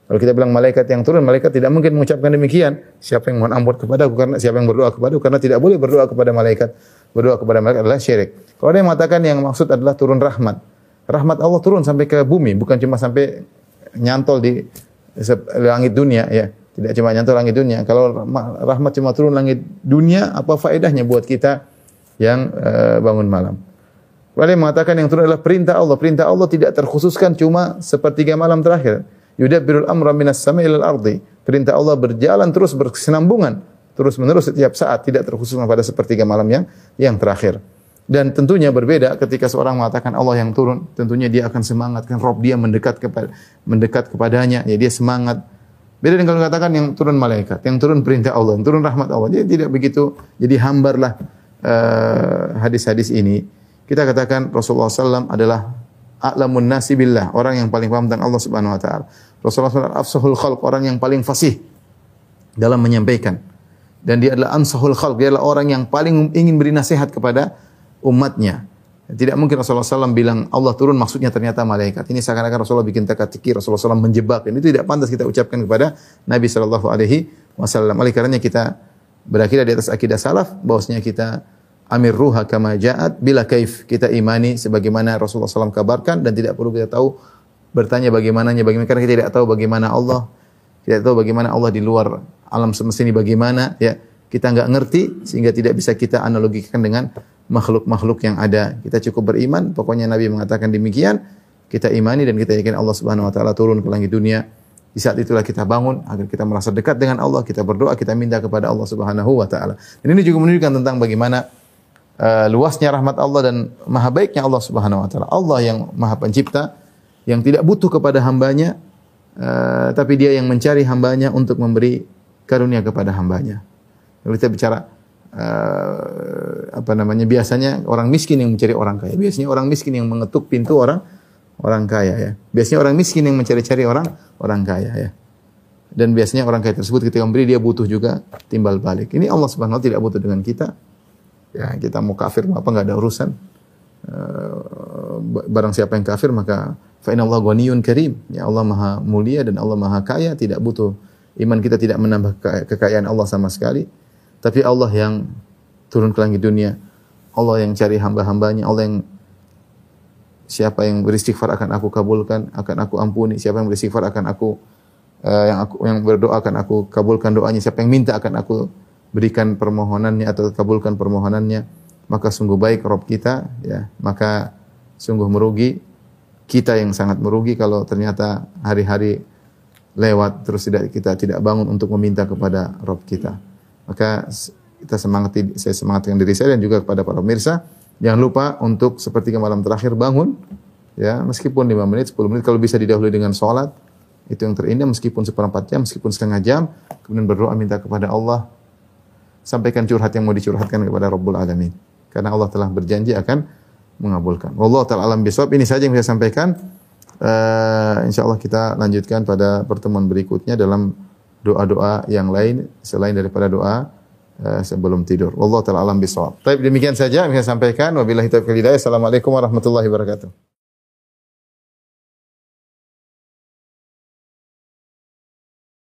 kalau kita bilang malaikat yang turun, malaikat tidak mungkin mengucapkan demikian. Siapa yang mohon ampun kepadaku karena siapa yang berdoa kepadaku karena tidak boleh berdoa kepada malaikat. Berdoa kepada malaikat adalah syirik. Kalau ada yang mengatakan yang maksud adalah turun rahmat. Rahmat Allah turun sampai ke bumi, bukan cuma sampai nyantol di langit dunia ya. Tidak cuma nyantol langit dunia. Kalau rahmat cuma turun langit dunia, apa faedahnya buat kita yang uh, bangun malam? Ada mengatakan yang turun adalah perintah Allah. Perintah Allah tidak terkhususkan cuma sepertiga malam terakhir. Yudabbirul amra minas sama'i ilal ardi. Perintah Allah berjalan terus berkesinambungan, terus menerus setiap saat, tidak terkhusus pada sepertiga malam yang yang terakhir. Dan tentunya berbeda ketika seorang mengatakan Allah yang turun, tentunya dia akan semangat kan Rob dia mendekat kepada mendekat kepadanya, ya dia semangat. Beda dengan kalau katakan yang turun malaikat, yang turun perintah Allah, yang turun rahmat Allah. Dia tidak begitu. Jadi hambarlah uh, hadis-hadis ini. Kita katakan Rasulullah SAW adalah a'lamun nasi billah, orang yang paling paham tentang Allah Subhanahu wa taala. Rasulullah SAW afsahul khalq, orang yang paling fasih dalam menyampaikan. Dan dia adalah ansahul khalq, dia adalah orang yang paling ingin beri nasihat kepada umatnya. Tidak mungkin Rasulullah SAW bilang Allah turun maksudnya ternyata malaikat. Ini seakan-akan Rasulullah bikin teka-teki, Rasulullah SAW menjebak. Itu tidak pantas kita ucapkan kepada Nabi Shallallahu Alaihi Wasallam. Oleh karenanya kita berakhir di atas akidah salaf, bahwasanya kita amir ruha kama ja'at bila kaif kita imani sebagaimana Rasulullah SAW kabarkan dan tidak perlu kita tahu bertanya bagaimananya bagaimana karena kita tidak tahu bagaimana Allah tidak tahu bagaimana Allah di luar alam semesta ini bagaimana ya kita nggak ngerti sehingga tidak bisa kita analogikan dengan makhluk-makhluk yang ada. Kita cukup beriman, pokoknya Nabi mengatakan demikian, kita imani dan kita yakin Allah Subhanahu wa taala turun ke langit dunia. Di saat itulah kita bangun agar kita merasa dekat dengan Allah, kita berdoa, kita minta kepada Allah Subhanahu wa taala. Dan ini juga menunjukkan tentang bagaimana uh, luasnya rahmat Allah dan maha baiknya Allah Subhanahu wa taala. Allah yang maha pencipta yang tidak butuh kepada hambanya uh, tapi dia yang mencari hambanya untuk memberi karunia kepada hambanya. Kalau kita bicara uh, apa namanya biasanya orang miskin yang mencari orang kaya. Biasanya orang miskin yang mengetuk pintu orang orang kaya ya. Biasanya orang miskin yang mencari-cari orang orang kaya ya. Dan biasanya orang kaya tersebut ketika memberi dia butuh juga timbal balik. Ini Allah Subhanahu wa taala tidak butuh dengan kita. Ya, kita mau kafir mau apa enggak ada urusan. Uh, barang siapa yang kafir maka fa Allah ghaniyun karim. Ya Allah Maha mulia dan Allah Maha kaya, tidak butuh iman kita tidak menambah kekayaan Allah sama sekali. Tapi Allah yang turun ke langit dunia. Allah yang cari hamba-hambanya, Allah yang siapa yang beristighfar akan aku kabulkan, akan aku ampuni. Siapa yang beristighfar akan aku uh, yang aku yang berdoa akan aku kabulkan doanya. Siapa yang minta akan aku berikan permohonannya atau kabulkan permohonannya. Maka sungguh baik Rob kita, ya. Maka sungguh merugi kita yang sangat merugi kalau ternyata hari-hari lewat terus tidak kita tidak bangun untuk meminta kepada Rob kita. Maka kita semangati, saya semangatkan diri saya dan juga kepada para pemirsa. Jangan lupa untuk seperti malam terakhir bangun, ya meskipun 5 menit, 10 menit, kalau bisa didahului dengan sholat, itu yang terindah meskipun seperempat jam, meskipun setengah jam, kemudian berdoa minta kepada Allah, sampaikan curhat yang mau dicurhatkan kepada Rabbul Alamin. Karena Allah telah berjanji akan mengabulkan. Allah ta'ala alam bisawab, ini saja yang saya sampaikan. Uh, insya Allah kita lanjutkan pada pertemuan berikutnya dalam doa-doa yang lain selain daripada doa uh, sebelum tidur. Allah taala alam bisawab. Baik, demikian saja yang saya sampaikan. Wabillahi taufiq hidayah. Assalamualaikum warahmatullahi wabarakatuh.